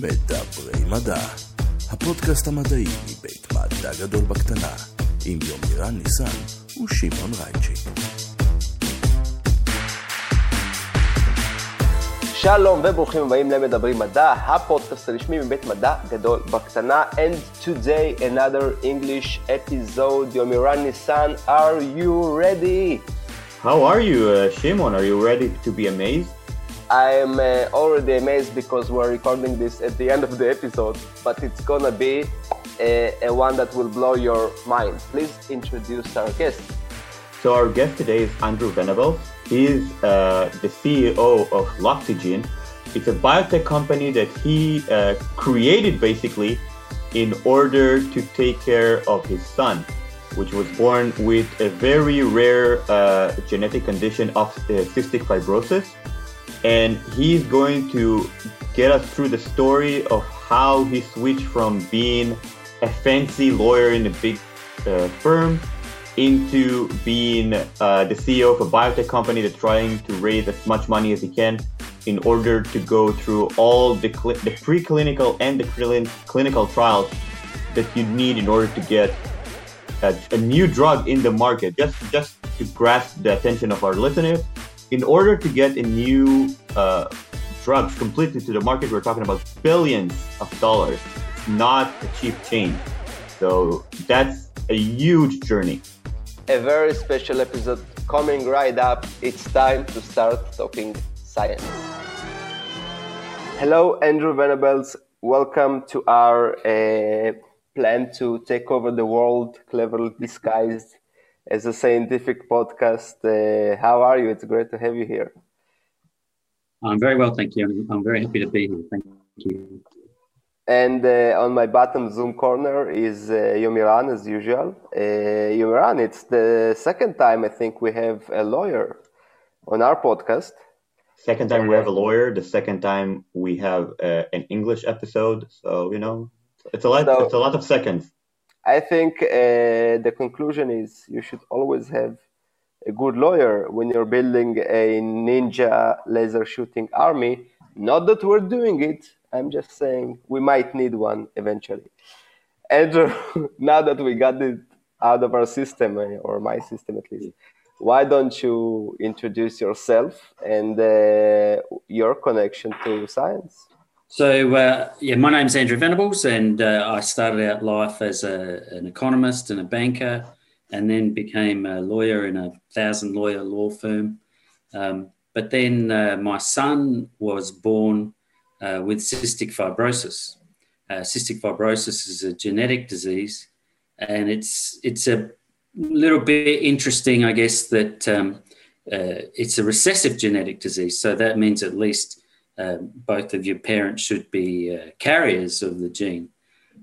מדברי מדע, הפודקאסט המדעי מבית מדע גדול בקטנה, עם יומירן ניסן ושמעון רייצ'י. שלום וברוכים הבאים למדברים מדע, הפודקאסט הרשמי מבית מדע גדול בקטנה. And today another English episode. יומירן ניסן, are you ready? How are you, uh, Shimon? Are you ready to be amazed? I'm uh, already amazed because we're recording this at the end of the episode, but it's gonna be a, a one that will blow your mind. Please introduce our guest. So our guest today is Andrew Venables. He's uh, the CEO of Loxygen. It's a biotech company that he uh, created basically in order to take care of his son, which was born with a very rare uh, genetic condition of uh, cystic fibrosis and he's going to get us through the story of how he switched from being a fancy lawyer in a big uh, firm into being uh, the CEO of a biotech company that's trying to raise as much money as he can in order to go through all the, cl- the preclinical and the cl- clinical trials that you need in order to get a, a new drug in the market. Just just to grasp the attention of our listeners, in order to get a new uh, drugs completely to the market, we're talking about billions of dollars. It's not a cheap change. So that's a huge journey. A very special episode coming right up. It's time to start talking science. Hello, Andrew Venables. Welcome to our uh, plan to take over the world, cleverly disguised as a scientific podcast. Uh, how are you? It's great to have you here. I'm very well, thank you. I'm very happy to be here. Thank you. And uh, on my bottom Zoom corner is uh, Yomiran, as usual. Uh, Yomiran, it's the second time I think we have a lawyer on our podcast. Second time we have a lawyer. The second time we have uh, an English episode. So you know, it's a lot. So, it's a lot of seconds. I think uh, the conclusion is you should always have a good lawyer when you're building a ninja laser shooting army. Not that we're doing it. I'm just saying we might need one eventually. Andrew, now that we got it out of our system, or my system at least, why don't you introduce yourself and uh, your connection to science? So, uh, yeah, my name's Andrew Venables, and uh, I started out life as a, an economist and a banker, and then became a lawyer in a thousand lawyer law firm. Um, but then uh, my son was born uh, with cystic fibrosis. Uh, cystic fibrosis is a genetic disease, and it's it's a little bit interesting, I guess, that um, uh, it's a recessive genetic disease. So that means at least uh, both of your parents should be uh, carriers of the gene.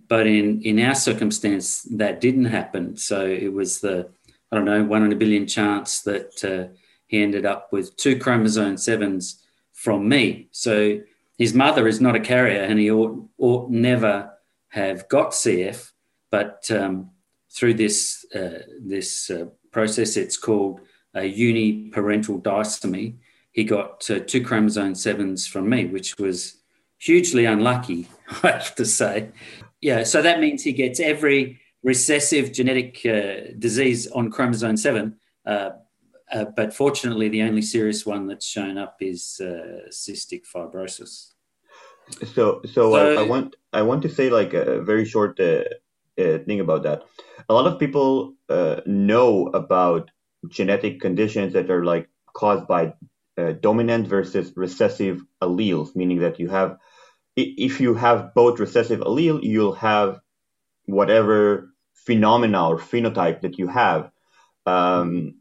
But in, in our circumstance, that didn't happen. So it was the, I don't know, one in a billion chance that uh, he ended up with two chromosome sevens from me. So his mother is not a carrier and he ought, ought never have got CF. But um, through this, uh, this uh, process, it's called a uniparental disomy. He got uh, two chromosome sevens from me, which was hugely unlucky, I have to say. Yeah, so that means he gets every recessive genetic uh, disease on chromosome seven. Uh, uh, but fortunately, the only serious one that's shown up is uh, cystic fibrosis. So, so, so I, I, want I want to say like a very short uh, uh, thing about that. A lot of people know about genetic conditions that are like caused by dominant versus recessive alleles, meaning that you have if you have both recessive allele, you'll have whatever phenomena or phenotype that you have. Um,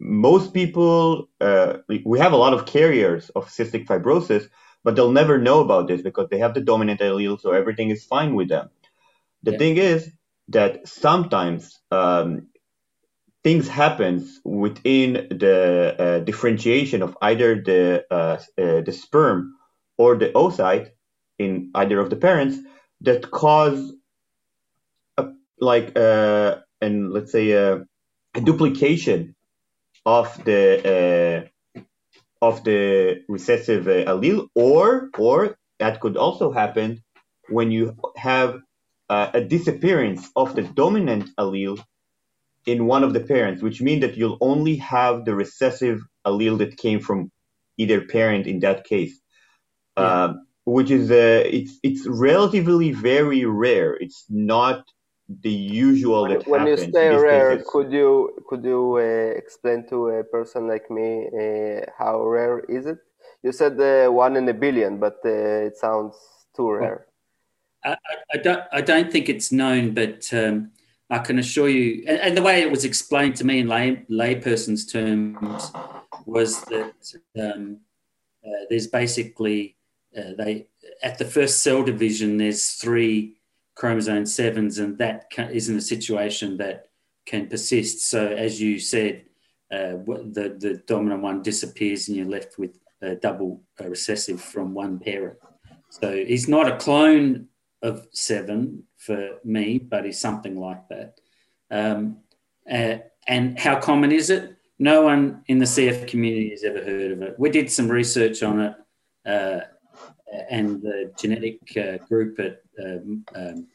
most people, uh, we have a lot of carriers of cystic fibrosis, but they'll never know about this because they have the dominant allele, so everything is fine with them. The yeah. thing is that sometimes um, things happens within the uh, differentiation of either the uh, uh the sperm or the oocyte in either of the parents that cause a, like uh, and let's say a, a duplication of the uh, of the recessive uh, allele or or that could also happen when you have uh, a disappearance of the dominant allele in one of the parents, which means that you'll only have the recessive allele that came from either parent in that case, yeah. uh, which is uh, it's it's relatively very rare. It's not the usual when, that when happens. you say rare, cases. could you could you uh, explain to a person like me uh, how rare is it? You said uh, one in a billion, but uh, it sounds too rare. I, I, don't I don't think it's known, but um, I can assure you, and, and, the way it was explained to me in lay layperson's terms was that um, uh, there's basically uh, they at the first cell division there's three chromosome sevens, and that can, isn't a situation that can persist. So, as you said, uh, the, the dominant one disappears and you're left with a double recessive from one parent. So, he's not a clone of seven for me, but he's something like that. Um, uh, and how common is it? No one in the CF community has ever heard of it. We did some research on it, uh, and the genetic uh, group at um, um,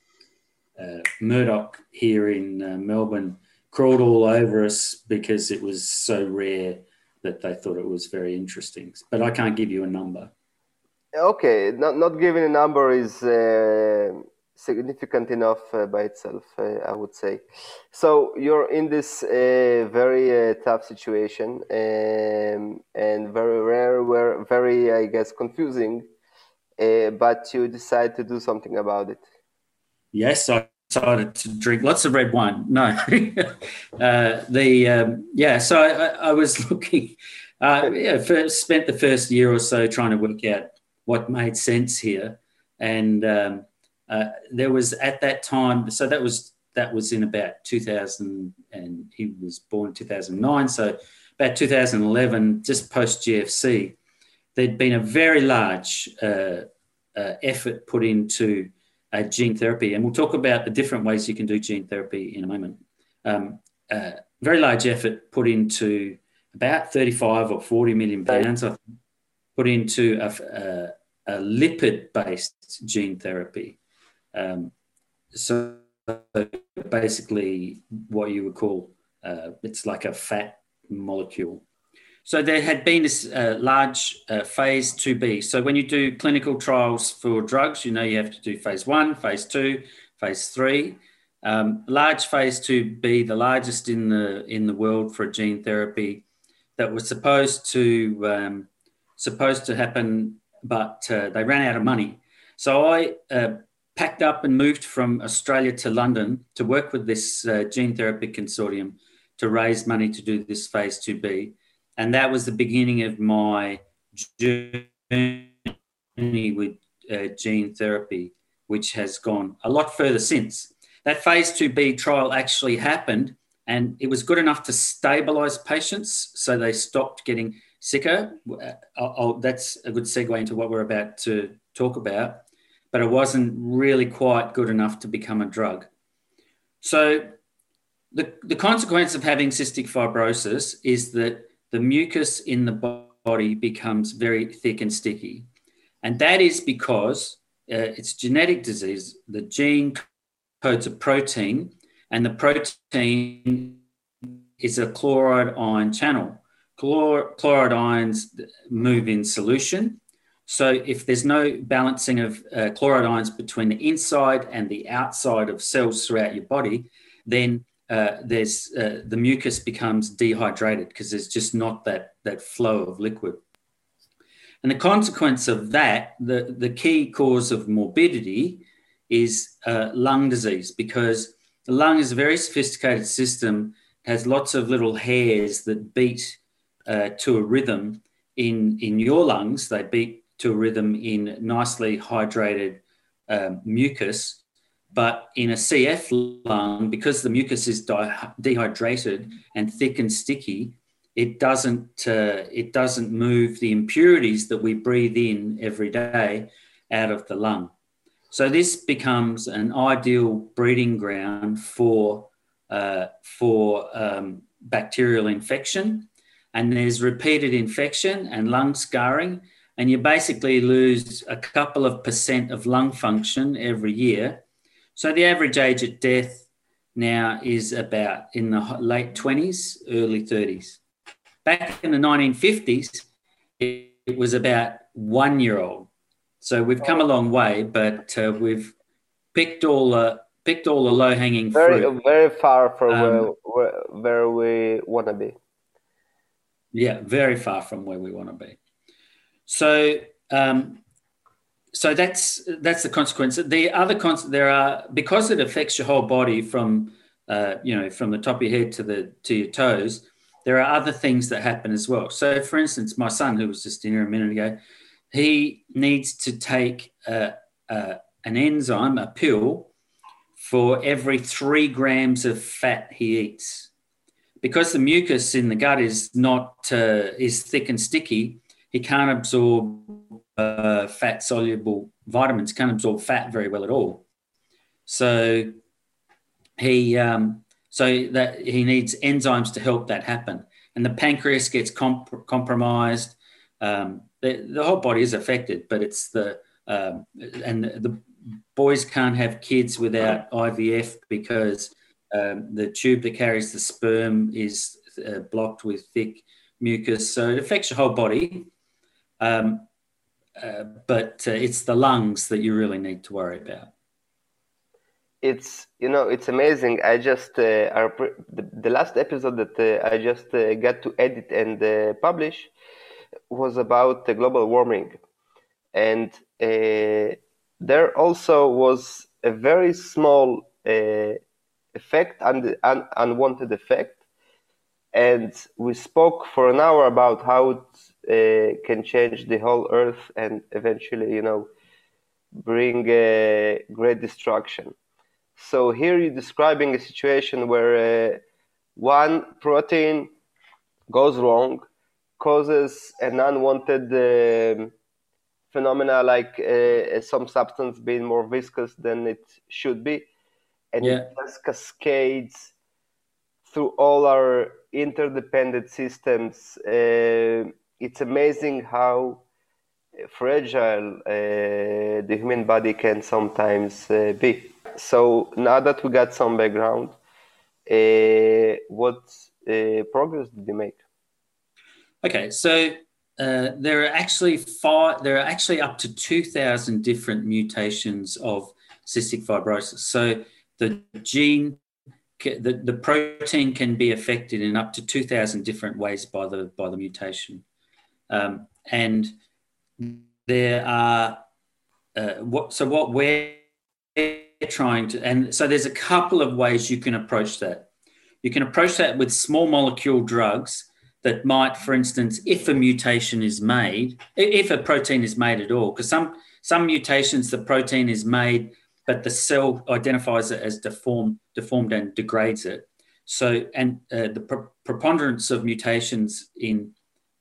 uh, Murdoch here in uh, Melbourne crawled all over us because it was so rare that they thought it was very interesting. But I can't give you a number. Okay, not not giving a number is uh, significant enough uh, by itself, uh, I would say. So you're in this uh, very tough situation um, and very rare, very I guess confusing, but you decide to do something about it. Yes, I decided to drink lots of red wine. No, uh, the um, yeah. So I, I was looking. Uh, yeah, first, spent the first year or so trying to work out what made sense here, and um, uh, there was at that time. So that was that was in about 2000, and he was born in 2009. So about 2011, just post GFC, there'd been a very large uh, uh, effort put into uh, gene therapy. And we'll talk about the different ways you can do gene therapy in a moment. Um, uh, very large effort put into about 35 or 40 million pounds, put into a, a, a lipid based gene therapy. Um, so basically, what you would call uh, it's like a fat molecule so there had been this uh, large uh, phase 2B. So when you do clinical trials for drugs, you know you have to do phase one, phase two, phase three. Um, large phase 2B, the largest in the in the world for a gene therapy, that was supposed to um, supposed to happen, but uh, they ran out of money. So I uh, packed up and moved from Australia to London to work with this uh, gene therapy consortium to raise money to do this phase 2B and that was the beginning of my journey with uh, gene therapy, which has gone a lot further since. That phase 2B trial actually happened, and it was good enough to stabilize patients so they stopped getting sicker. Uh, I'll, I'll, that's a good segue into what we're about to talk about, but it wasn't really quite good enough to become a drug. So, the, the consequence of having cystic fibrosis is that the mucus in the body becomes very thick and sticky. And that is because uh, it's genetic disease. The gene codes a protein, and the protein is a chloride ion channel. Chlor- chloride ions move in solution. So, if there's no balancing of uh, chloride ions between the inside and the outside of cells throughout your body, then uh, there's uh, the mucus becomes dehydrated because there's just not that that flow of liquid. And the consequence of that, the, the key cause of morbidity is uh, lung disease because the lung is a very sophisticated system, has lots of little hairs that beat uh, to a rhythm in, in your lungs. They beat to a rhythm in nicely hydrated um, mucus but in a CF lung, because the mucus is di- dehydrated and thick and sticky, it doesn't uh, it doesn't move the impurities that we breathe in every day out of the lung. So this becomes an ideal breeding ground for uh, for um, bacterial infection, and there's repeated infection and lung scarring, and you basically lose a couple of percent of lung function every year. So the average age at death now is about in the late 20s, early 30s. Back in the 1950s, it, it was about one year old. So we've come a long way, but uh, we've picked all the picked all the low hanging very fruit. very far from Um, where, where where we want to be. Yeah, very far from where we want to be. So, um, so that's that's the consequence. The other cons- there are because it affects your whole body from uh, you know from the top of your head to the to your toes. There are other things that happen as well. So, for instance, my son, who was just in here a minute ago, he needs to take uh, uh, an enzyme, a pill, for every three grams of fat he eats because the mucus in the gut is not uh, is thick and sticky, he can't absorb uh, fat soluble vitamins. Can't absorb fat very well at all. So he um, so that he needs enzymes to help that happen, and the pancreas gets comp- compromised. Um, the, the whole body is affected, but it's the um, and the boys can't have kids without IVF because um, the tube that carries the sperm is uh, blocked with thick mucus, so it affects your whole body. Um, uh, but uh, it's the lungs that you really need to worry about. It's you know it's amazing. I just uh, our, the, the last episode that uh, I just uh, got to edit and uh, publish was about uh, global warming, and there also was a very small effect and un- unwanted effect, and we spoke for an hour about how it uh, can change the whole Earth and eventually, you know, bring uh, great destruction. So here you're describing a situation where uh, one protein goes wrong, causes an unwanted um phenomena like uh, some substance being more viscous than it should be, and Yeah. it just cascades through all our interdependent systems. Uh, it's amazing how fragile uh, the human body can sometimes uh, be. So now that we got some background, uh, what uh, progress did you make? Okay, so uh, there are actually five. There are actually up to two thousand different mutations of cystic fibrosis. So the gene, the, the protein can be affected in up to two thousand different ways by the by the mutation, um, and there are uh, what. So what we're trying to, and so there's a couple of ways you can approach that. You can approach that with small molecule drugs that might, for instance, if a mutation is made, if a protein is made at all, because some some mutations the protein is made, but the cell identifies it as deformed, deformed and degrades it. So, and uh, the pre- preponderance of mutations in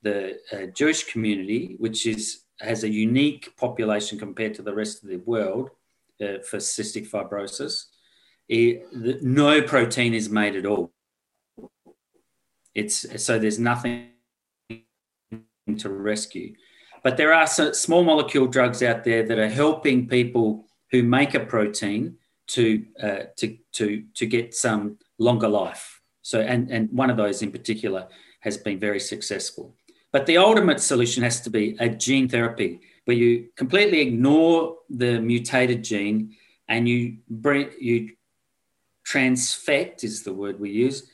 the uh, Jewish community, which is has a unique population compared to the rest of the world uh, for cystic fibrosis, i- the, no protein is made at all. It's so there's nothing to rescue. But there are small molecule drugs out there that are helping people who make a protein to uh, to to to get some longer life. So and and one of those in particular has been very successful. But the ultimate solution has to be a gene therapy where you completely ignore the mutated gene and you bring you transfect is the word we use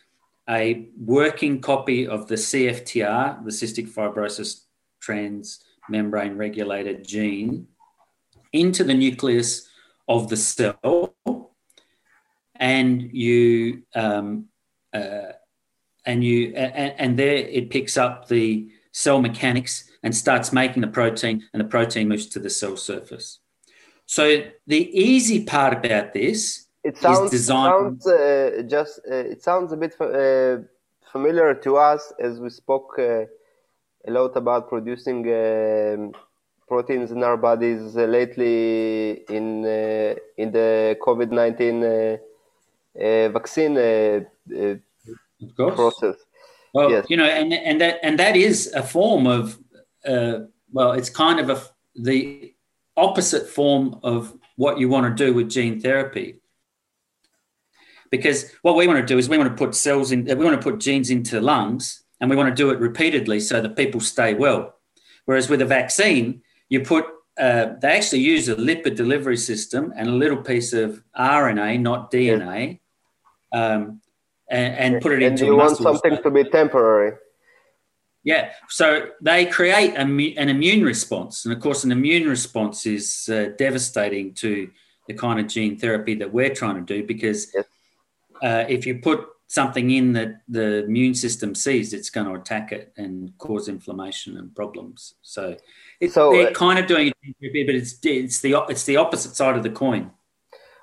a working copy of the CFTR, the cystic fibrosis transmembrane regulated gene, into the nucleus of the cell, and you um, uh, and you and, and there it picks up the cell mechanics and starts making the protein, and the protein moves to the cell surface. So the easy part about this It sounds, sounds uh, just uh, it sounds a bit uh, familiar to us as we spoke uh, a lot about producing um, proteins in our bodies uh, lately in uh, in the COVID nineteen uh, uh, vaccine uh, uh, process. Well, Yes. you know, and and that and that is a form of uh, well, it's kind of a, the opposite form of what you want to do with gene therapy. Because what we want to do is we want to put cells in, we want to put genes into lungs and we want to do it repeatedly so that people stay well. Whereas with a vaccine, you put, uh, they actually use a lipid delivery system and a little piece of RNA, not DNA, um, and, and, put it and into you want something to be temporary. Yeah, so they create a, an immune response, and of course, an immune response is uh, devastating to the kind of gene therapy that we're trying to do because Yes. uh, if you put something in that the immune system sees, it's going to attack it and cause inflammation and problems. So, it's, So, they're uh, kind of doing it, but it's it's the it's the opposite side of the coin.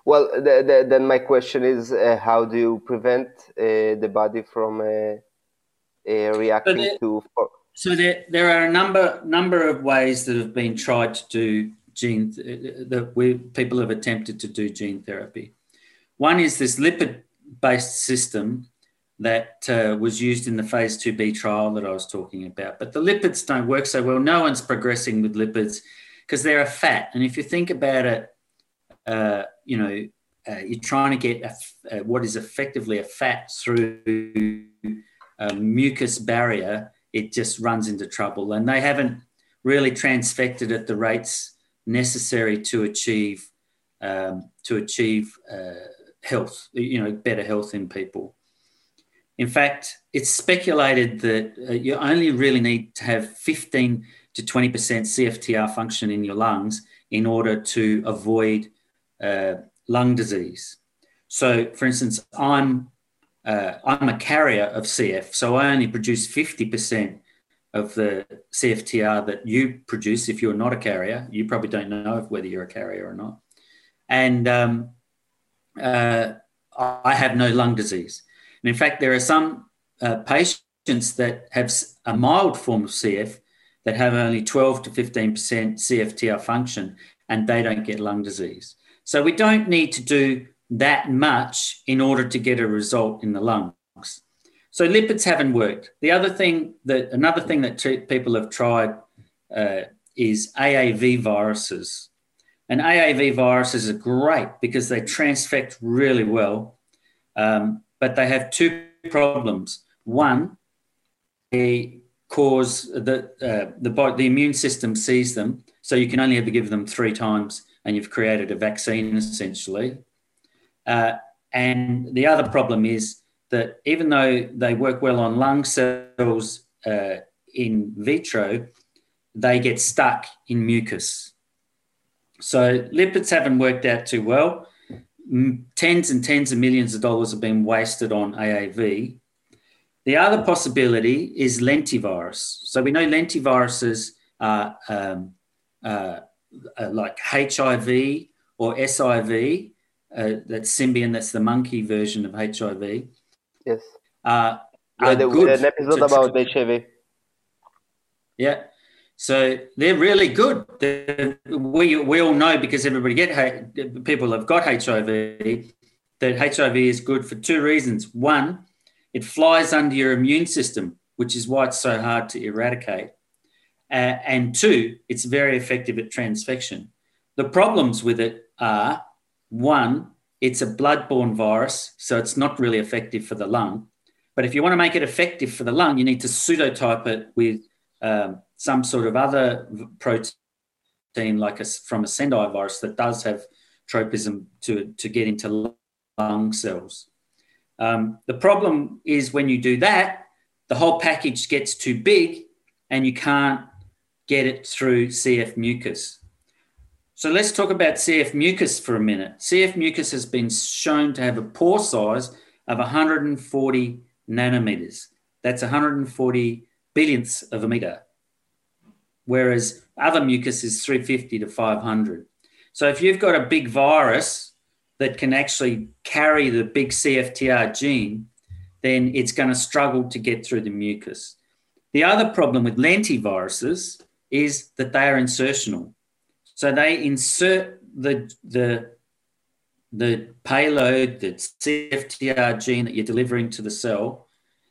Well, the, the, then my question is, uh, how do you prevent uh, the body from uh, uh, reacting the- to? For, So there, there are a number number of ways that have been tried to do gene that we people have attempted to do gene therapy. One is this lipid-based system that uh, was used in the phase 2b trial that I was talking about. But the lipids don't work so well. No one's progressing with lipids because they're a fat. And if you think about it, uh, you know, uh, you're trying to get a, uh, what is effectively a fat through a mucus barrier, it just runs into trouble. And they haven't really transfected at the rates necessary to achieve um, to achieve uh, health, you know, better health in people. In fact, it's speculated that uh, you only really need to have 15 to 20% CFTR function in your lungs in order to avoid uh, lung disease. So, for instance, I'm uh, I'm a carrier of CF, so I only produce 50% of the CFTR that you produce if you're not a carrier. You probably don't know whether you're a carrier or not. And um, uh, I have no lung disease. And in fact, there are some uh, patients that have a mild form of CF that have only 12 to 15% CFTR function and they don't get lung disease. So we don't need to do that much in order to get a result in the lungs. So lipids haven't worked. The other thing that another thing that people have tried uh, is AAV viruses. And AAV viruses are great because they transfect really well, um, but they have two problems. One, they cause the uh, the the immune system sees them, so you can only ever give them three times, and you've created a vaccine essentially. Uh, and the other problem is that even though they work well on lung cells uh, in vitro, they get stuck in mucus. So lipids haven't worked out too well. Tens and tens of millions of dollars have been wasted on AAV. The other possibility is lentivirus. So we know lentiviruses are um, uh, uh, like HIV or SIV, uh, that's Symbian, that's the monkey version of HIV. Yes. Uh, Yeah, there good was an episode about HIV. Yeah. So they're really good. We, we all know because everybody get people have got HIV that HIV is good for two reasons. One, it flies under your immune system, which is why it's so hard to eradicate. Uh, and two, it's very effective at transfection. The problems with it are one, it's a bloodborne virus, so it's not really effective for the lung. But if you want to make it effective for the lung, you need to pseudotype it with um, some sort of other protein, like a, from a Sendai virus that does have tropism to, to get into lung cells. Um, the problem is when you do that, the whole package gets too big and you can't get it through CF mucus. So let's talk about CF mucus for a minute. CF mucus has been shown to have a pore size of 140 nanometers. That's 140 billionths of a meter, whereas other mucus is 350 to 500. So if you've got a big virus that can actually carry the big CFTR gene, then it's going to struggle to get through the mucus. The other problem with lentiviruses is that they are insertional. So they insert the, the, the payload, the CFTR gene that you're delivering to the cell,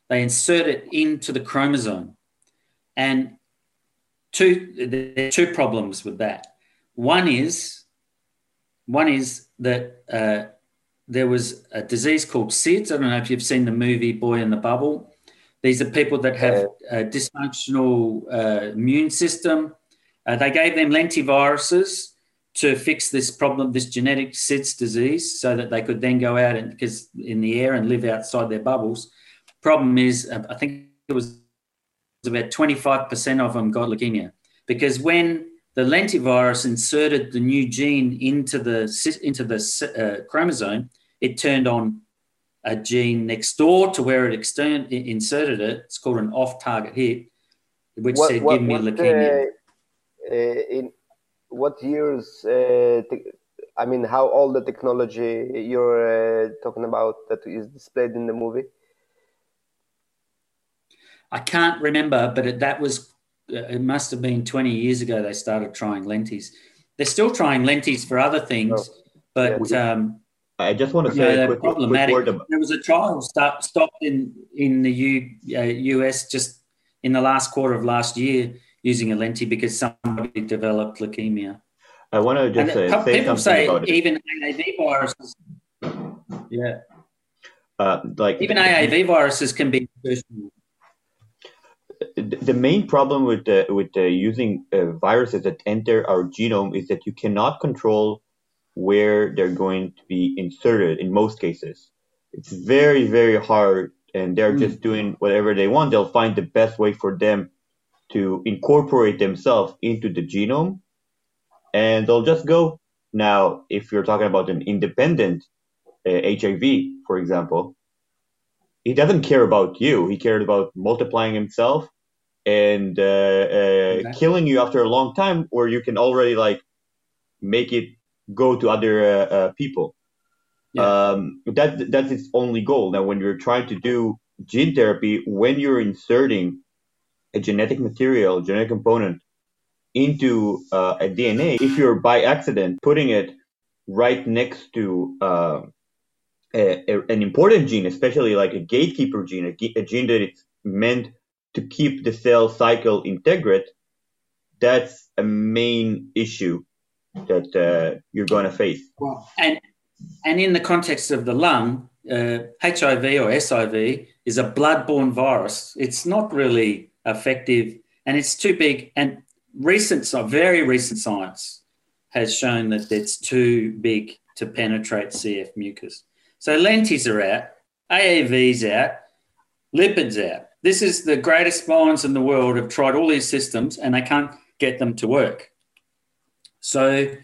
they insert it into the chromosome. And two there are two problems with that. One is one is that uh, there was a disease called SIDS. I don't know if you've seen the movie Boy in the Bubble. These are people that have a dysfunctional uh, immune system. Uh, they gave them lentiviruses to fix this problem, this genetic SIDS disease, so that they could then go out and because in the air and live outside their bubbles. Problem is, uh, I think it was about 25% of them got leukemia because when the lentivirus inserted the new gene into the into the uh, chromosome, it turned on a gene next door to where it extern- inserted it. It's called an off-target hit, which what, said, what, "Give me leukemia." Uh, uh, in what years? Uh, I mean, how old the technology you're uh, talking about that is displayed in the movie? I can't remember, but it, that was uh, it must have been 20 years ago they started trying lenties. They're still trying lenties for other things, oh, but yeah, um, I just want to say a quick, problematic. Quick about- there was a trial start, stopped in in the U, uh, US just in the last quarter of last year using a lenti because somebody developed leukemia. I want to just uh, say people say even AAV viruses. Yeah. Uh, like even AAV viruses can be the main problem with the, with the using uh, viruses that enter our genome is that you cannot control where they're going to be inserted in most cases. It's very, very hard, and they're mm. just doing whatever they want. They'll find the best way for them to incorporate themselves into the genome, and they'll just go. Now, if you're talking about an independent uh, HIV, for example, he doesn't care about you. He cared about multiplying himself and uh, uh, okay. killing you after a long time, or you can already like make it go to other uh, uh people. Yeah. Um, that that's its only goal. Now, when you're trying to do gene therapy, when you're inserting a genetic material, genetic component into uh, a DNA, if you're by accident putting it right next to uh, a, a, an important gene, especially like a gatekeeper gene, a, a gene that it's meant to keep the cell cycle integrate, that's a main issue that uh, you're going to face. Well, and and in the context of the lung, uh, HIV or SIV is a blood-borne virus. It's not really effective, and it's too big. And recent, very recent science has shown that it's too big to penetrate CF mucus. So lentis are out, AAV's out, lipids out. This is the greatest minds in the world have tried all these systems and they can't get them to work. So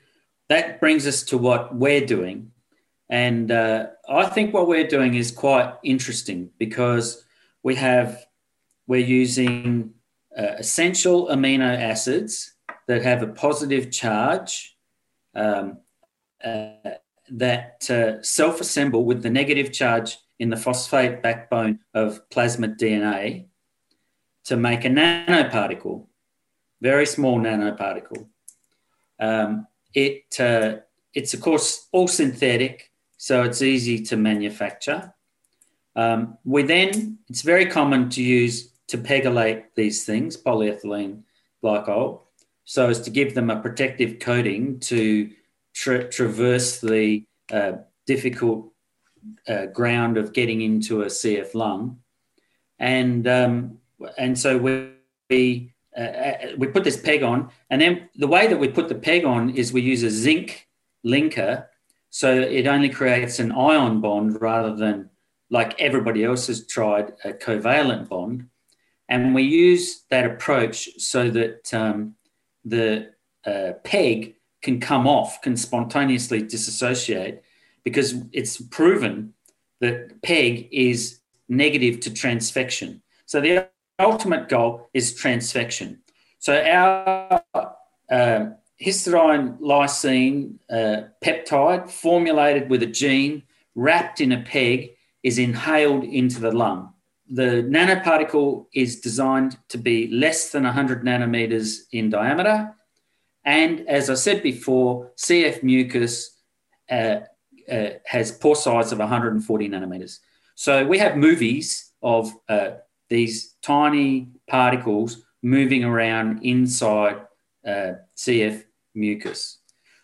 that brings us to what we're doing. And uh, I think what we're doing is quite interesting because we have, we're using uh, essential amino acids that have a positive charge um, uh, that uh, self assemble with the negative charge in the phosphate backbone of plasmid DNA to make a nanoparticle, very small nanoparticle. Um, it, uh, it's, of course, all synthetic, so it's easy to manufacture. Um, we then, it's very common to use to pegylate these things, polyethylene glycol, so as to give them a protective coating to tra- traverse the uh, difficult uh, ground of getting into a CF lung, and um, and so we we, uh, uh, we put this peg on, and then the way that we put the peg on is we use a zinc linker, so it only creates an ion bond rather than like everybody else has tried a covalent bond, and we use that approach so that um, the uh, peg can come off, can spontaneously disassociate, because it's proven that PEG is negative to transfection. So the ultimate goal is transfection. So our uh, histidine lysine uh, peptide formulated with a gene wrapped in a PEG is inhaled into the lung. The nanoparticle is designed to be less than 100 nanometers in diameter. And as I said before, CF mucus uh, uh, has pore size of 140 nanometers. So we have movies of uh, these tiny particles moving around inside uh, CF mucus.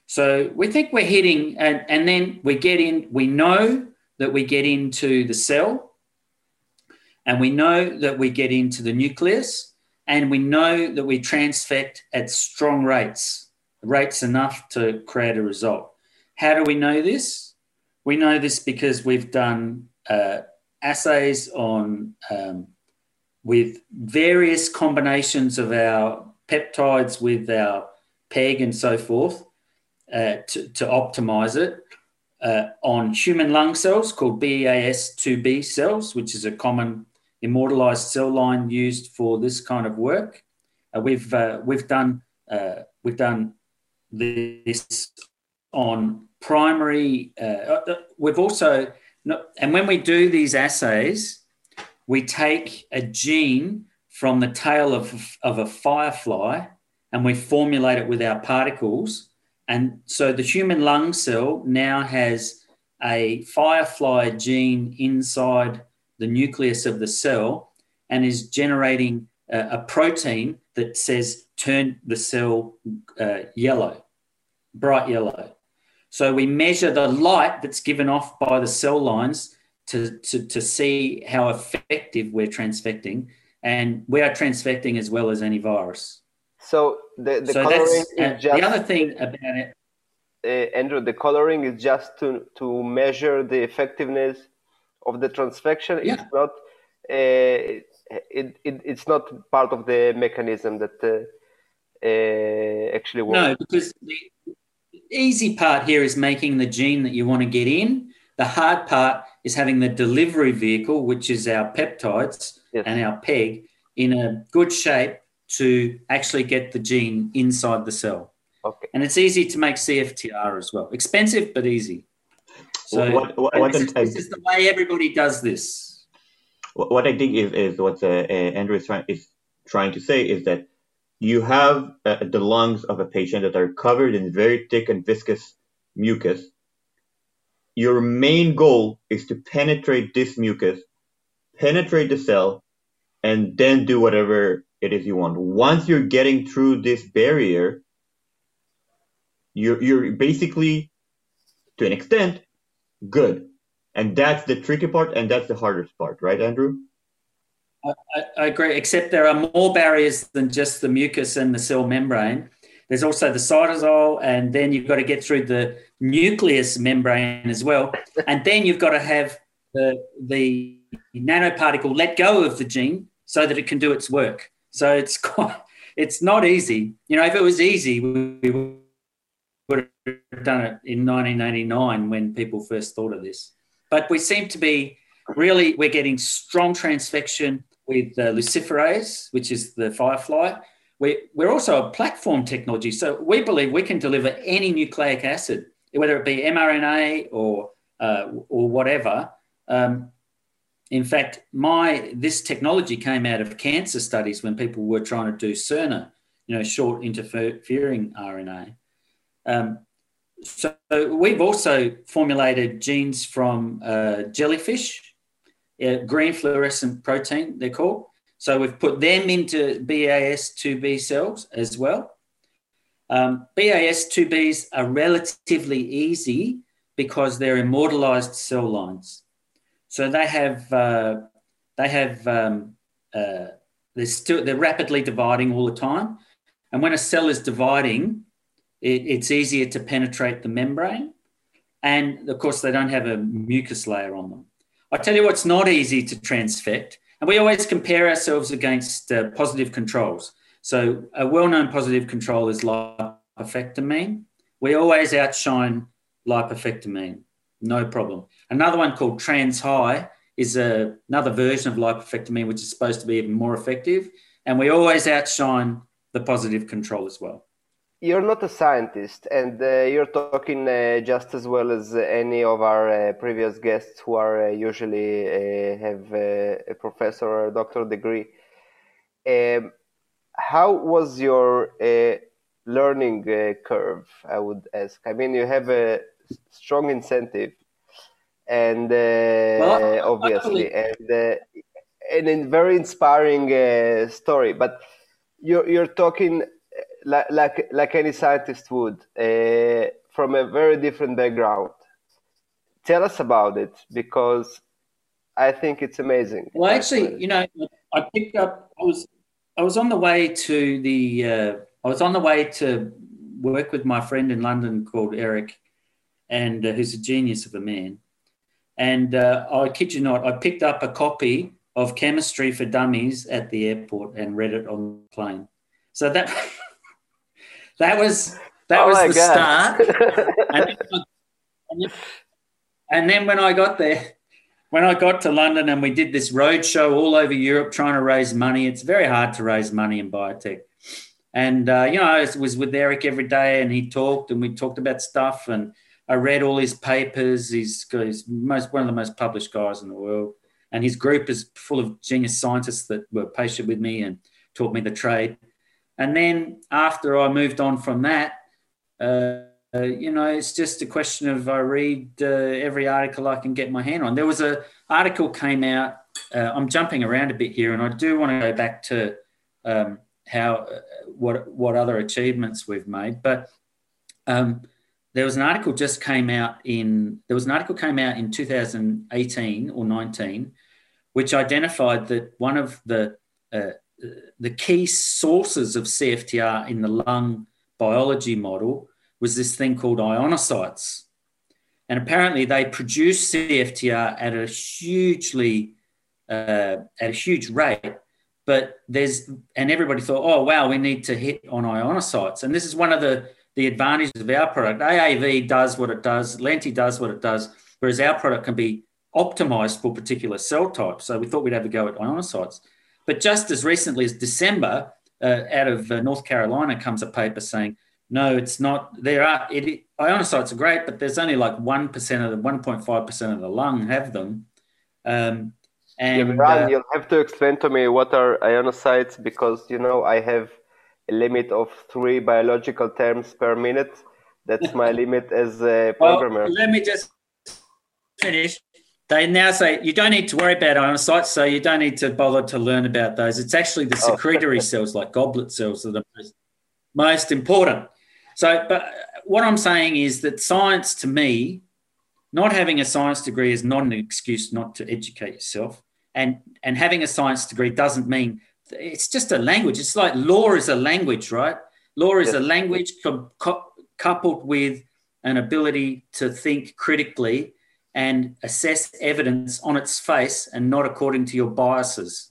So we think we're hitting, and, and then we get in, we know that we get into the cell, and we know that we get into the nucleus, and we know that we transfect at strong rates, rates enough to create a result. How do we know this? We know this because we've done uh, assays on um, with various combinations of our peptides with our PEG and so forth uh, to, to optimize it uh, on human lung cells called BAS2B cells, which is a common immortalized cell line used for this kind of work. Uh, we've uh, we've done uh, we've done this on primary. Uh, we've also and when we do these assays, we take a gene from the tail of, of a firefly and we formulate it with our particles. And so the human lung cell now has a firefly gene inside the nucleus of the cell and is generating a, a protein that says turn the cell uh, yellow, bright yellow. So we measure the light that's given off by the cell lines to, to, to see how effective we're transfecting. And we are transfecting as well as any virus. So the, the so coloring is just, the other thing about it. Uh, Andrew, the coloring is just to, to measure the effectiveness of the transfection. Yeah. It's not uh, it, it, it's not part of the mechanism that uh, uh, actually works. No, because the easy part here is making the gene that you want to get in. The hard part is having the delivery vehicle, which is our peptides yes. and our PEG, in a good shape to actually get the gene inside the cell. Okay. And it's easy to make CFTR as well. Expensive, but easy. So what, what, what this, is, this, is, the way everybody does this. What I think is, is what uh, Andrew is trying, is trying to say is that you have uh, the lungs of a patient that are covered in very thick and viscous mucus. Your main goal is to penetrate this mucus, penetrate the cell, and then do whatever it is you want. Once you're getting through this barrier, you're, you're basically, to an extent, good. And that's the tricky part, and that's the hardest part, right, Andrew? I, I, agree, except there are more barriers than just the mucus and the cell membrane. There's also the cytosol, and then you've got to get through the nucleus membrane as well. And then you've got to have the, the nanoparticle let go of the gene so that it can do its work. So it's quite, it's not easy. You know, if it was easy, we would have done it in 1989 when people first thought of this. But we seem to be really, we're getting strong transfection with uh, luciferase, which is the firefly. We're, we're also a platform technology. So we believe we can deliver any nucleic acid, whether it be mRNA or, uh, or whatever. Um, in fact, my this technology came out of cancer studies when people were trying to do CERNA, you know, short interfering RNA. Um, so we've also formulated genes from uh, jellyfish, green fluorescent protein, they're called. So we've put them into BAS2B cells as well. Um, BAS2Bs are relatively easy because they're immortalized cell lines. So they have uh, they have um, uh, they're still they're rapidly dividing all the time, and when a cell is dividing, it, it's easier to penetrate the membrane, and of course they don't have a mucus layer on them. I tell you what's not easy to transfect, and we always compare ourselves against uh, positive controls. So a well-known positive control is lipofectamine. We always outshine lipofectamine, no problem. Another one called trans high is a, another version of lipofectamine, which is supposed to be even more effective. And we always outshine the positive control as well. You're not a scientist, and uh, you're talking uh, just as well as any of our uh, previous guests who are uh, usually uh, have uh, a professor or a doctor degree. Um, how was your learning curve? I would ask. I mean, you have a strong incentive and uh, well, obviously, and uh, and a very inspiring uh, story. But you're, you're talking like, like, like any scientist would uh, from a very different background. Tell us about it because I think it's amazing. Well, actually, you know, I picked up. I was I was on the way to the. Uh, I was on the way to work with my friend in London called Eric, and uh, who's a genius of a man. And uh, I kid you not, I picked up a copy of Chemistry for Dummies at the airport and read it on the plane. So that that was that oh was the God. start. and, then, and then when I got there, when I got to London and we did this road show all over Europe trying to raise money, it's very hard to raise money in biotech. And, uh, you know, I was with Eric every day and he talked and we talked about stuff. And I read all his papers. He's, he's most, one of the most published guys in the world. And his group is full of genius scientists that were patient with me and taught me the trade. And then after I moved on from that, uh, uh, you know, it's just a question of I read uh, every article I can get my hand on. There was a article came out. Uh, I'm jumping around a bit here, and I do want to go back to um, how uh, what what other achievements we've made. But um, there was an article just came out in there was an article came out in 2018 or 19, which identified that one of the uh, the key sources of CFTR in the lung biology model was this thing called ionocytes. And apparently they produce CFTR at a hugely, uh, at a huge rate. But there's, and everybody thought, oh, wow, we need to hit on ionocytes. And this is one of the, the advantages of our product. AAV does what it does, Lenti does what it does, whereas our product can be optimized for particular cell types. So we thought we'd have a go at ionocytes. But just as recently as December, uh, out of uh, North Carolina comes a paper saying no, it's not. There are it, ionocytes are great, but there's only like one percent of the one point five percent of the lung have them. Um, and yeah, uh, you'll have to explain to me what are ionocytes because you know I have a limit of three biological terms per minute. That's my limit as a programmer. Well, let me just finish. They now say you don't need to worry about ionocytes, so you don't need to bother to learn about those. It's actually the oh. secretory oh. cells, like goblet cells, that are most, most important. So, but what I'm saying is that science to me, not having a science degree is not an excuse not to educate yourself. And, and having a science degree doesn't mean it's just a language. It's like law is a language, right? Law is yes. a language co- co- coupled with an ability to think critically and assess evidence on its face and not according to your biases.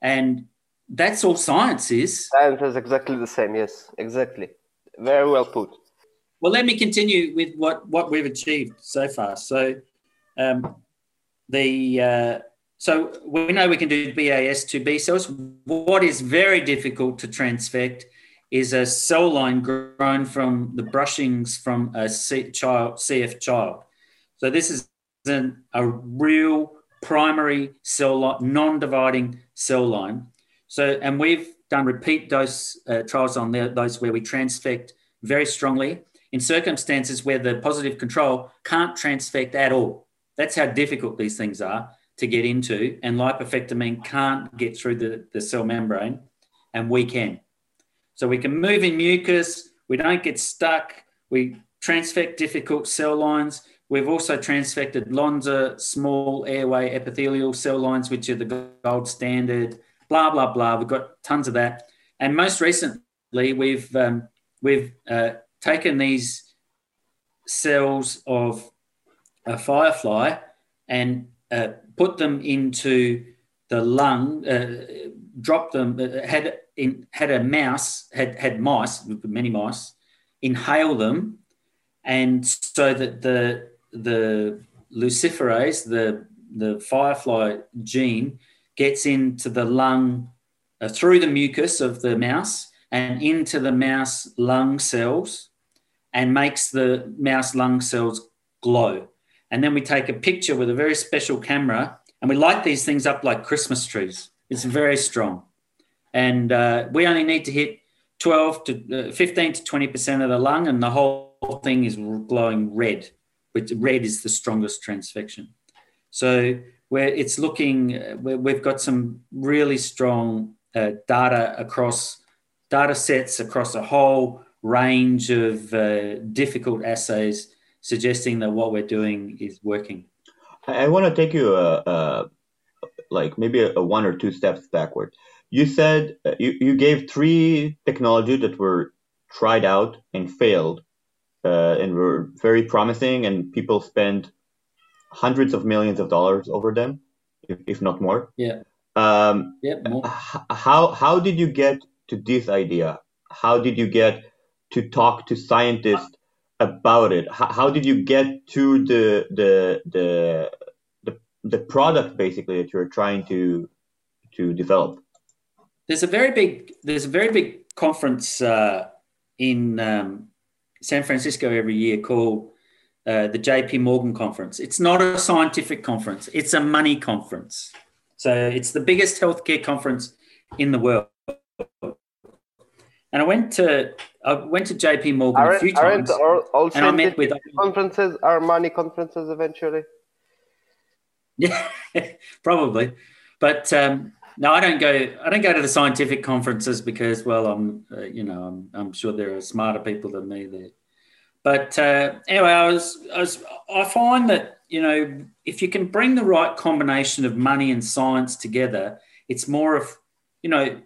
And that's all science is. Science is exactly the same, yes, exactly. Very well put. Well, let me continue with what, what we've achieved so far. So, um, the uh, so we know we can do BAS to B cells. What is very difficult to transfect is a cell line grown from the brushings from a C, child, CF child. So this is an, a real primary cell line, non-dividing cell line. So, and we've done repeat dose uh, trials on those where we transfect very strongly in circumstances where the positive control can't transfect at all. That's how difficult these things are to get into, and lipofectamine can't get through the, the cell membrane, and we can. So we can move in mucus, we don't get stuck, we transfect difficult cell lines. We've also transfected Lonza small airway epithelial cell lines, which are the gold standard blah blah blah. We've got tons of that, and most recently we've um, we've uh, taken these cells of a firefly and uh, put them into the lung, uh, dropped them, uh, had in, had a mouse, had had mice, many mice, inhale them, and so that the the luciferase, the the firefly gene, gets into the lung uh, through the mucus of the mouse and into the mouse lung cells and makes the mouse lung cells glow. And then we take a picture with a very special camera and we light these things up like Christmas trees. It's very strong. And uh, we only need to hit 12 to uh, 15 to 20% of the lung, and the whole thing is glowing red, which red is the strongest transfection. So where it's looking, we've got some really strong uh, data across data sets across a whole range of uh, difficult assays, suggesting that what we're doing is working. I, I want to take you a, a like maybe a, a, one or two steps backward. You said uh, you, you gave three technology that were tried out and failed uh, and were very promising, and people spent hundreds of millions of dollars over them, if, if not more. Yeah. Um, yeah. More. How how did you get to this idea? How did you get to talk to scientists about it? How, how did you get to the the the the the product basically that you're trying to to develop? There's a very big there's a very big conference uh, in um, San Francisco every year called uh, the JP Morgan conference. It's not a scientific conference, it's a money conference. So it's the biggest healthcare conference in the world. And I went to I went to JP Morgan aren't, a few times. All, all and I met with conferences are money conferences eventually. Yeah, probably. But um, no, I don't go. I don't go to the scientific conferences because, well, I'm, uh, you know, I'm, I'm sure there are smarter people than me there. But uh, anyway, I was, I was, I find that you know, if you can bring the right combination of money and science together, it's more of, you know,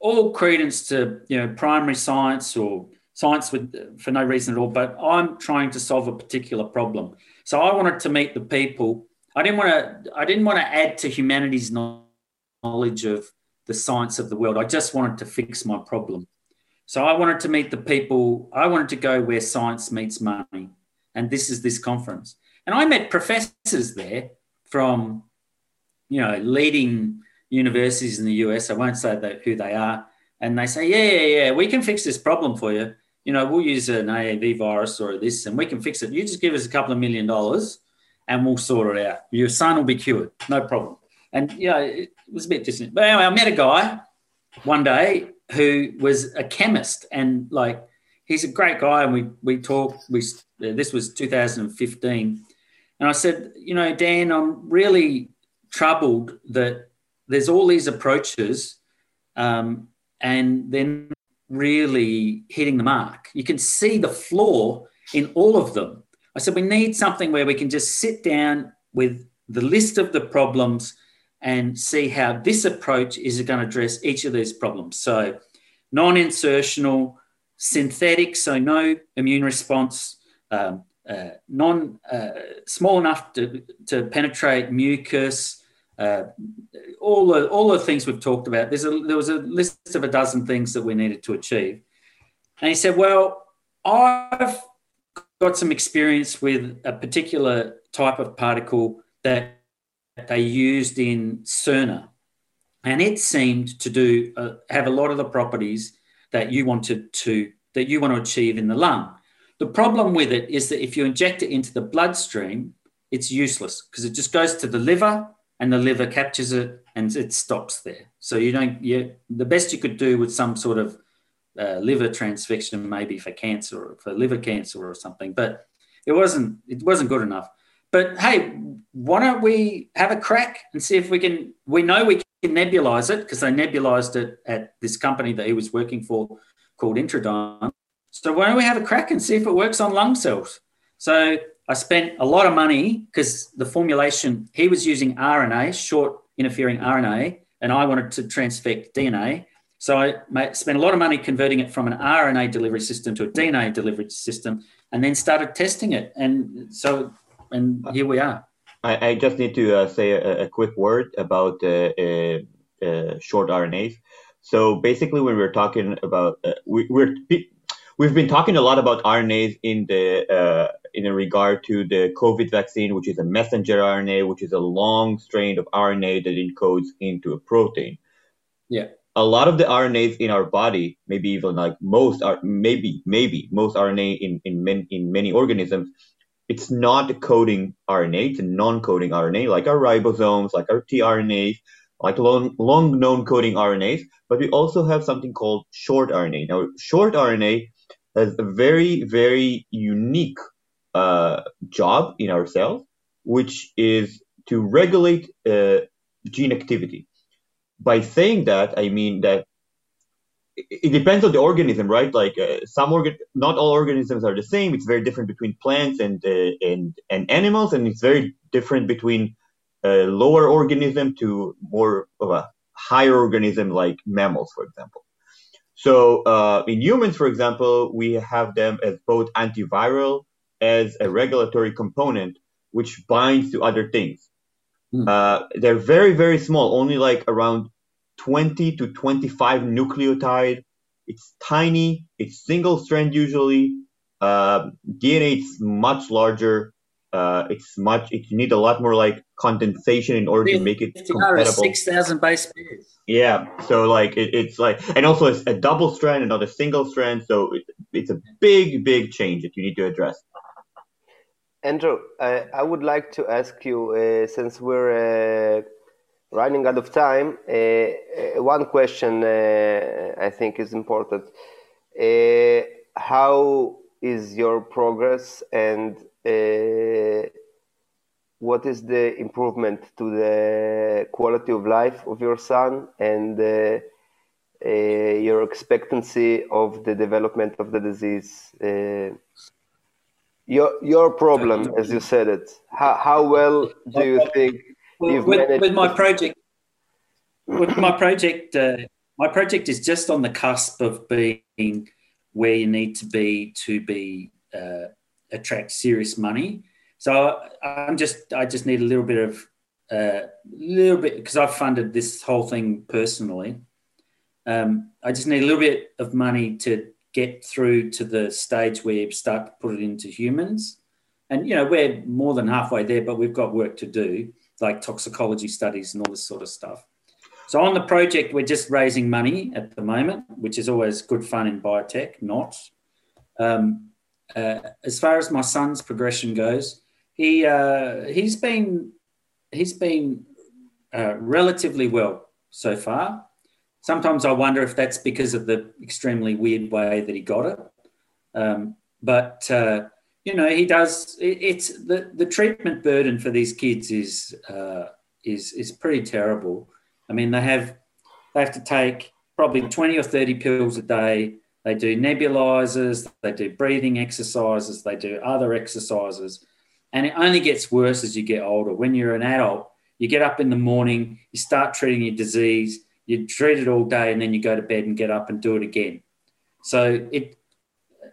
all credence to you know primary science or science with for no reason at all. But I'm trying to solve a particular problem, so I wanted to meet the people. I didn't want to. I didn't want to add to humanity's knowledge knowledge of the science of the world. I just wanted to fix my problem. So I wanted to meet the people, I wanted to go where science meets money. And this is this conference. And I met professors there from, you know, leading universities in the US. I won't say that, who they are. And they say, yeah, yeah, yeah, we can fix this problem for you. You know, we'll use an AAV virus or this and we can fix it. You just give us a couple of million dollars and we'll sort it out. Your son will be cured. No problem. And, know, it was a bit distant. But anyway, I met a guy one day who was a chemist and like, he's a great guy. And we, we talked, we, this was 2015. And I said, you know, Dan, I'm really troubled that there's all these approaches um, and then really hitting the mark. You can see the flaw in all of them. I said, we need something where we can just sit down with the list of the problems and see how this approach is going to address each of these problems. So, non insertional, synthetic, so no immune response, um, uh, non uh, small enough to, to penetrate mucus, uh, all the all the things we've talked about. There's a, there was a list of a dozen things that we needed to achieve, and he said, "Well, I've got some experience with a particular type of particle that they used in Cerner, and it seemed to do uh, have a lot of the properties that you wanted to that you want to achieve in the lung. The problem with it is that if you inject it into the bloodstream, it's useless because it just goes to the liver and the liver captures it and it stops there. So you don't. You the best you could do with some sort of uh, liver transfection, maybe for cancer or for liver cancer or something, but it wasn't. It wasn't good enough. But hey, why don't we have a crack and see if we can? We know we can nebulize it because they nebulized it at this company that he was working for called Intradyne. So why don't we have a crack and see if it works on lung cells? So I spent a lot of money because the formulation he was using RNA, short interfering RNA, and I wanted to transfect DNA. So I spent a lot of money converting it from an RNA delivery system to a DNA delivery system, and then started testing it. And so and here we are. I, I just need to uh, say a, a, quick word about uh, uh, uh short RNAs. So basically, when we're talking about uh, we, we're we've been talking a lot about RNAs in the uh, in regard to the COVID vaccine, which is a messenger RNA, which is a long strain of RNA that encodes into a protein. Yeah. A lot of the RNAs in our body, maybe even like most are maybe maybe most RNA in in, men, in many organisms it's not coding RNA, it's a non-coding RNA, like our ribosomes, like our tRNAs, like long, long non-coding RNAs, but we also have something called short RNA. Now, short RNA has a very, very unique uh, job in our cells, which is to regulate uh, gene activity. By saying that, I mean that it depends on the organism, right? Like uh, some organ, not all organisms are the same. It's very different between plants and uh, and and animals, and it's very different between a lower organism to more of a higher organism like mammals, for example. So uh, in humans, for example, we have them as both antiviral as a regulatory component, which binds to other things. Mm. Uh, they're very, very small, only like around 20 to 25 nucleotide. It's tiny. It's single strand usually. Uh, DNA is much larger. Uh, it's much. It, you need a lot more like condensation in order to make it compatible. Six thousand base pairs. Yeah. So like it, it's like, and also it's a double strand and not a single strand. So it, it's a big, big change that you need to address. Andrew, I, I would like to ask you, uh, since we're uh, running out of time, uh, uh one question uh, I think is important. Uh, how is your progress and what is the improvement to the quality of life of your son and your expectancy of the development of the disease? your your problem, as you said it. How how well do you think you've with, managed? With my project, with my project, uh, my project is just on the cusp of being where you need to be to be uh, attract serious money. So I'm just I just need a little bit of a uh, little bit because I've funded this whole thing personally. Um, I just need a little bit of money to get through to the stage where you start to put it into humans. And, you know, we're more than halfway there, but we've got work to do, like toxicology studies and all this sort of stuff. So on the project, we're just raising money at the moment, which is always good fun in biotech, not. Um, uh, as far as my son's progression goes, he uh, he's been he's been uh, relatively well so far. Sometimes I wonder if that's because of the extremely weird way that he got it. Um, but uh, you know, he does. It, it's the the treatment burden for these kids is uh, is is pretty terrible. I mean, they have they have to take probably twenty or thirty pills a day. They do nebulizers, they do breathing exercises, they do other exercises, and it only gets worse as you get older. When you're an adult, you get up in the morning, you start treating your disease you treat it all day and then you go to bed and get up and do it again. So it,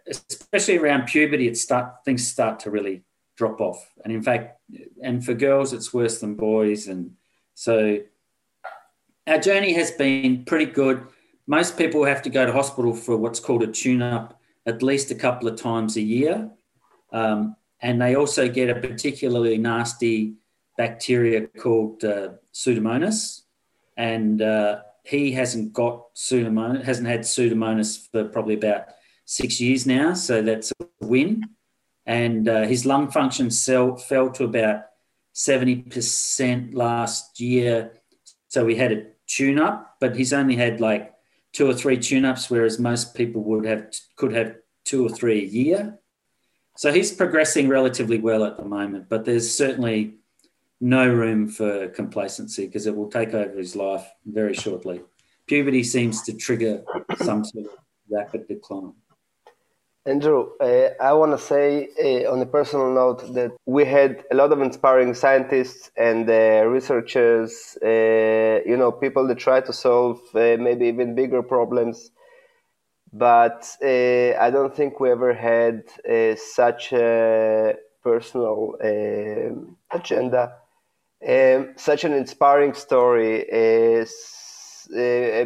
especially around puberty, it start things start to really drop off. And in fact, and for girls, it's worse than boys. And so our journey has been pretty good. Most people have to go to hospital for what's called a tune-up at least a couple of times a year. Um, and they also get a particularly nasty bacteria called uh, Pseudomonas, and uh, he hasn't got pseudomonas, hasn't had pseudomonas for probably about six years now, so that's a win. And uh, his lung function cell fell to about 70% last year, so we had a tune up, but he's only had like two or three tune ups, whereas most people would have could have two or three a year. So he's progressing relatively well at the moment, but there's certainly no room for complacency because it will take over his life very shortly. Puberty seems to trigger some sort of rapid decline. Andrew, uh, I want to say uh, on a personal note that we had a lot of inspiring scientists and uh, researchers, uh, you know, people that try to solve uh, maybe even bigger problems. But uh, I don't think we ever had such a personal agenda um, such an inspiring story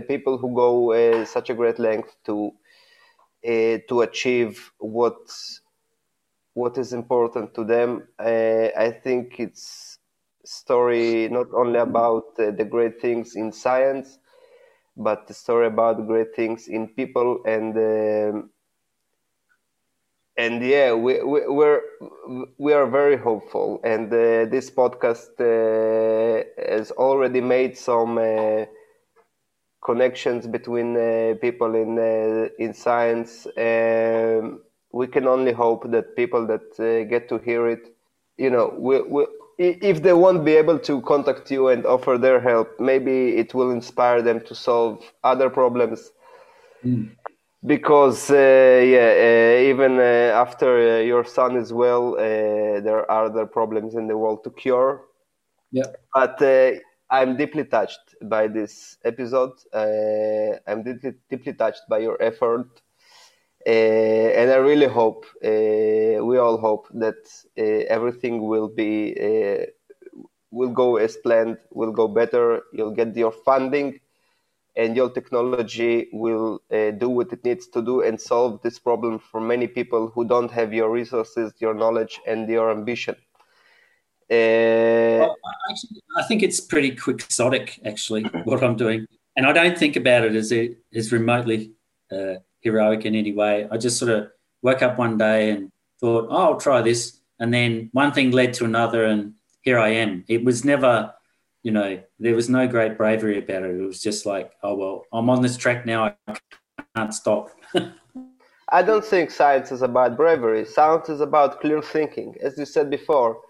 people who go such a great length to uh, to achieve what what is important to them. Uh, I think it's story not only about uh, the great things in science, but the story about great things in people and um, and yeah, we, we we're we are very hopeful, and uh, this podcast uh, has already made some uh, connections between uh, people in uh, in science. and we can only hope that people that uh, get to hear it, you know, we, we, if they won't be able to contact you and offer their help, maybe it will inspire them to solve other problems Mm. Because uh, yeah, uh, even uh, after uh, your son is well, uh, there are other problems in the world to cure. Yeah. But uh, I'm deeply touched by this episode. Uh, I'm deeply, deeply touched by your effort. Uh, and I really hope, uh, we all hope that uh, everything will be, uh, will go as planned, will go better. You'll get your funding and your technology will uh, do what it needs to do and solve this problem for many people who don't have your resources, your knowledge, and your ambition. Uh, Well, I- actually, I think it's pretty quixotic, actually, what I'm doing, and I don't think about it as it as remotely uh, heroic in any way. I just sort of woke up one day and thought, "Oh, I'll try this," and then one thing led to another, and here I am. It was never, you know, there was no great bravery about it. It was just like, "Oh well, I'm on this track now. I can't stop." I don't think science is about bravery. Science is about clear thinking. As you said before,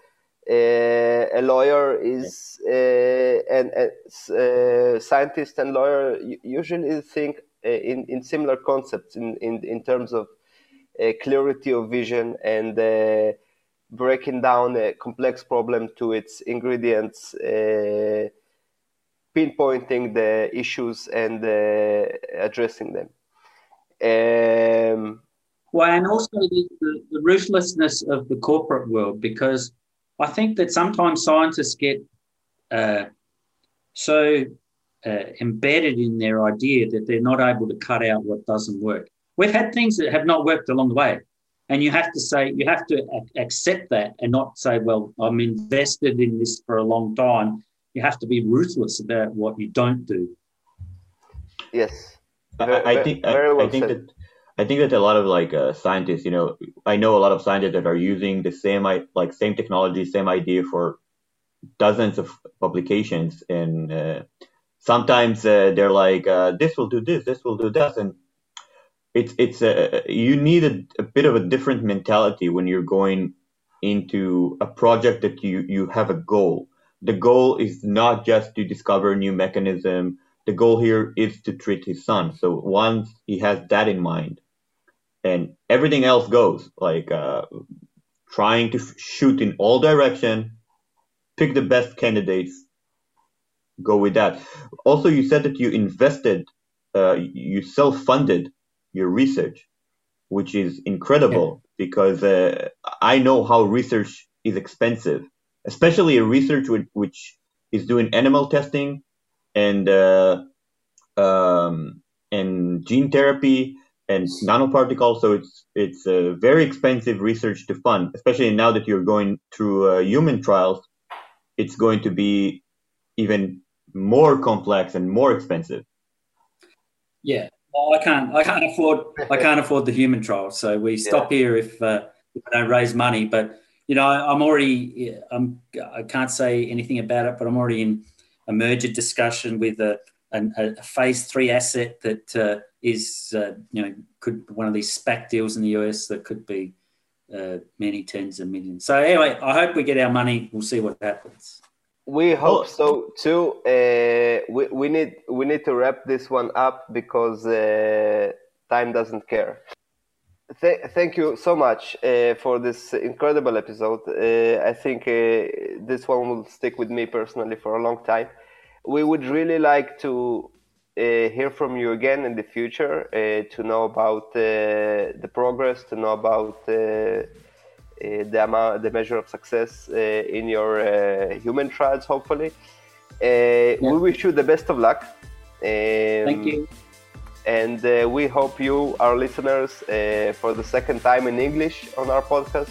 uh, a lawyer is uh, and uh, scientist and lawyer usually think uh, in, in similar concepts in, in, in terms of uh, clarity of vision and uh, breaking down a complex problem to its ingredients, uh, pinpointing the issues and uh, addressing them. Um, Well, and also the, the, the ruthlessness of the corporate world, because I think that sometimes scientists get uh, so uh, embedded in their idea that they're not able to cut out what doesn't work. We've had things that have not worked along the way. And you have to say, you have to ac- accept that and not say, well, I'm invested in this for a long time. You have to be ruthless about what you don't do. yes. I, I think very I, well I think said. that I think that a lot of like uh, scientists, you know, I know a lot of scientists that are using the same like same technology, same idea for dozens of publications, and uh, sometimes uh, they're like, uh, this will do this, this will do that, and it's it's a you need a, a bit of a different mentality when you're going into a project that you you have a goal. The goal is not just to discover a new mechanism. The goal here is to treat his son. So once he has that in mind, and everything else goes. Like uh, trying to shoot in all direction, pick the best candidates, go with that. Also, you said that you invested, uh, you self-funded your research, which is incredible because uh, I know how research is expensive, especially a research which, which is doing animal testing and uh, um, and gene therapy and nanoparticles. So it's it's a very expensive research to fund, especially now that you're going through uh, human trials. It's going to be even more complex and more expensive. Yeah, well, I can't. I can't afford. I can't afford the human trials, So we stop here if, uh, if I don't raise money. But you know, I'm already. I'm. I can't say anything about it, but I'm already in a merger discussion with a a, a phase three asset that uh, is uh, you know could one of these SPAC deals in the US that could be uh, many tens of millions. So anyway, I hope we get our money. We'll see what happens. We hope so too. Uh, we, we need we need to wrap this one up because uh, time doesn't care. Th- thank you so much uh, for this incredible episode. Uh, I think uh, this one will stick with me personally for a long time. We would really like to hear from you again in the future uh, to know about uh, the progress, to know about uh, uh, the amount, the measure of success uh, in your uh, human trials. Hopefully, uh, we wish you the best of luck. Um, Thank you. and uh, we hope you, our listeners, uh, for the second time in English on our podcast,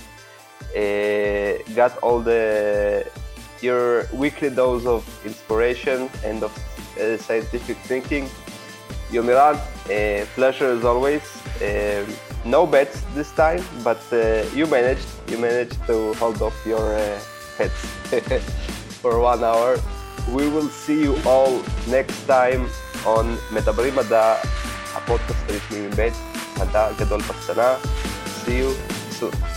uh, got all the your weekly dose of inspiration and of uh, uh, scientific thinking. Yomiran, uh, pleasure as always. Um, no bets this time, but uh, you managed. You managed to hold off your uh, for one hour. We will see you all next time on مدبرين مدى البودكاست and من بيت مدى جدول بحثنا. See you soon.